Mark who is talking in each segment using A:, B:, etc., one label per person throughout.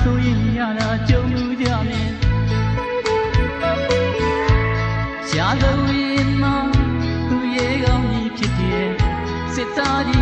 A: ဆိုရင်ရတာကြုံမှုကြမယ်ရှားသွေးမှာသူရဲ့ကောင်းကြီးဖြစ်တယ်စစ်သားကြီး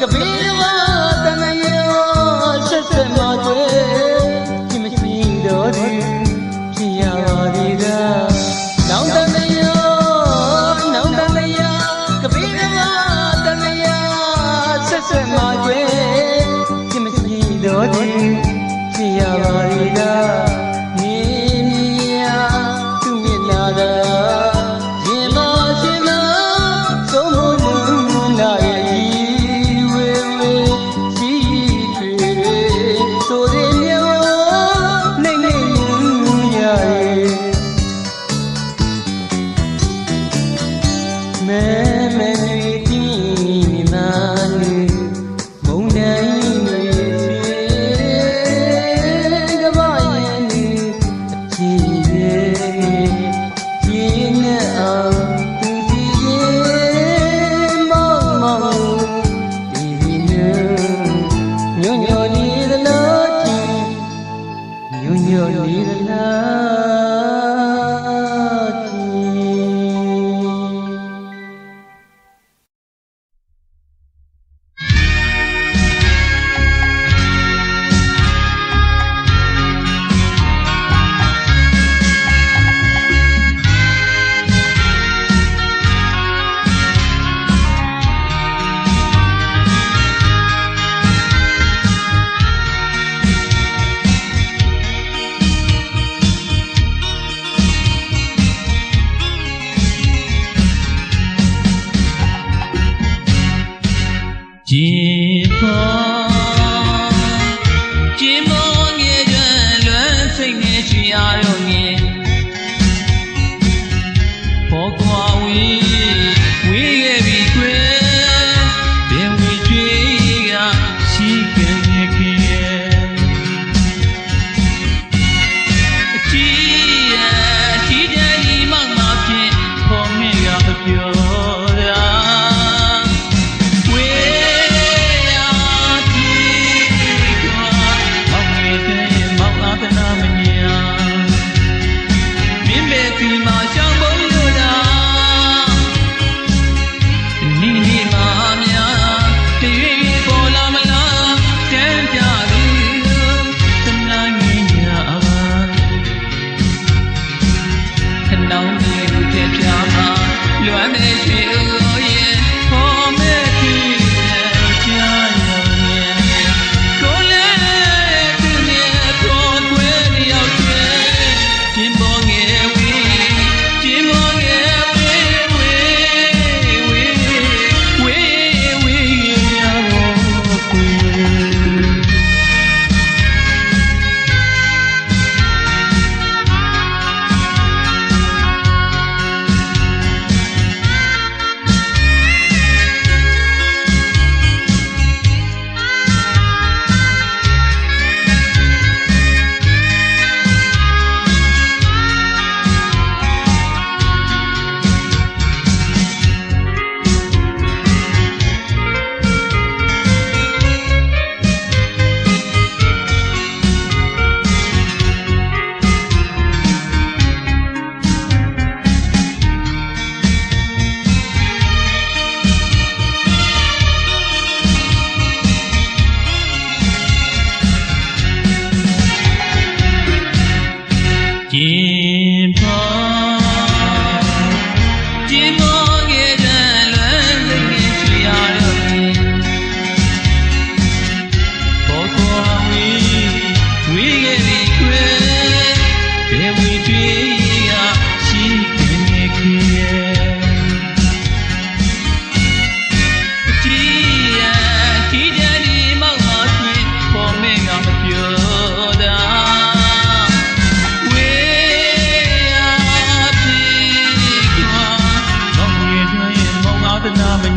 A: က economic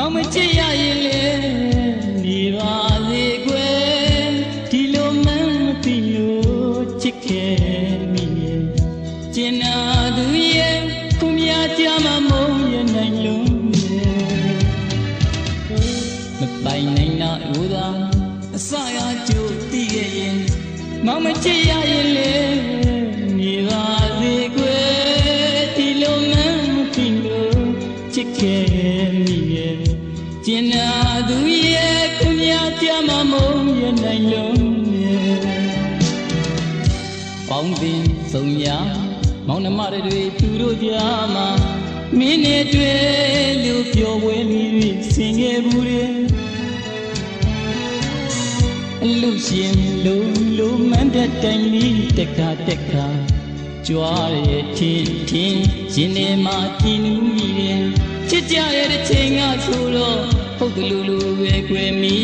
A: မောင်မချစ်ရရင်လေ ကြွားရဲ့ထင်းထင်းရင်ထဲမှာကြည်နူးမိတယ်ချစ်ကြရတဲ့ချိန်က
B: ဆိုတော့
A: ဟုတ်တယ်လို့လို့ပဲကွယ်မိ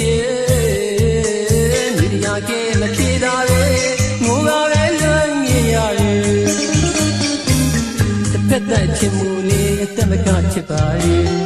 A: ရဲ့မြေရာကဲမဖြေတာပဲငိုပါပဲလွန်ငင်ရတယ်တစ်ဖက်
C: သက်ချင်မှုနဲ့အသက်မကချစ်ပါရဲ့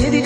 C: ယော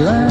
C: တ်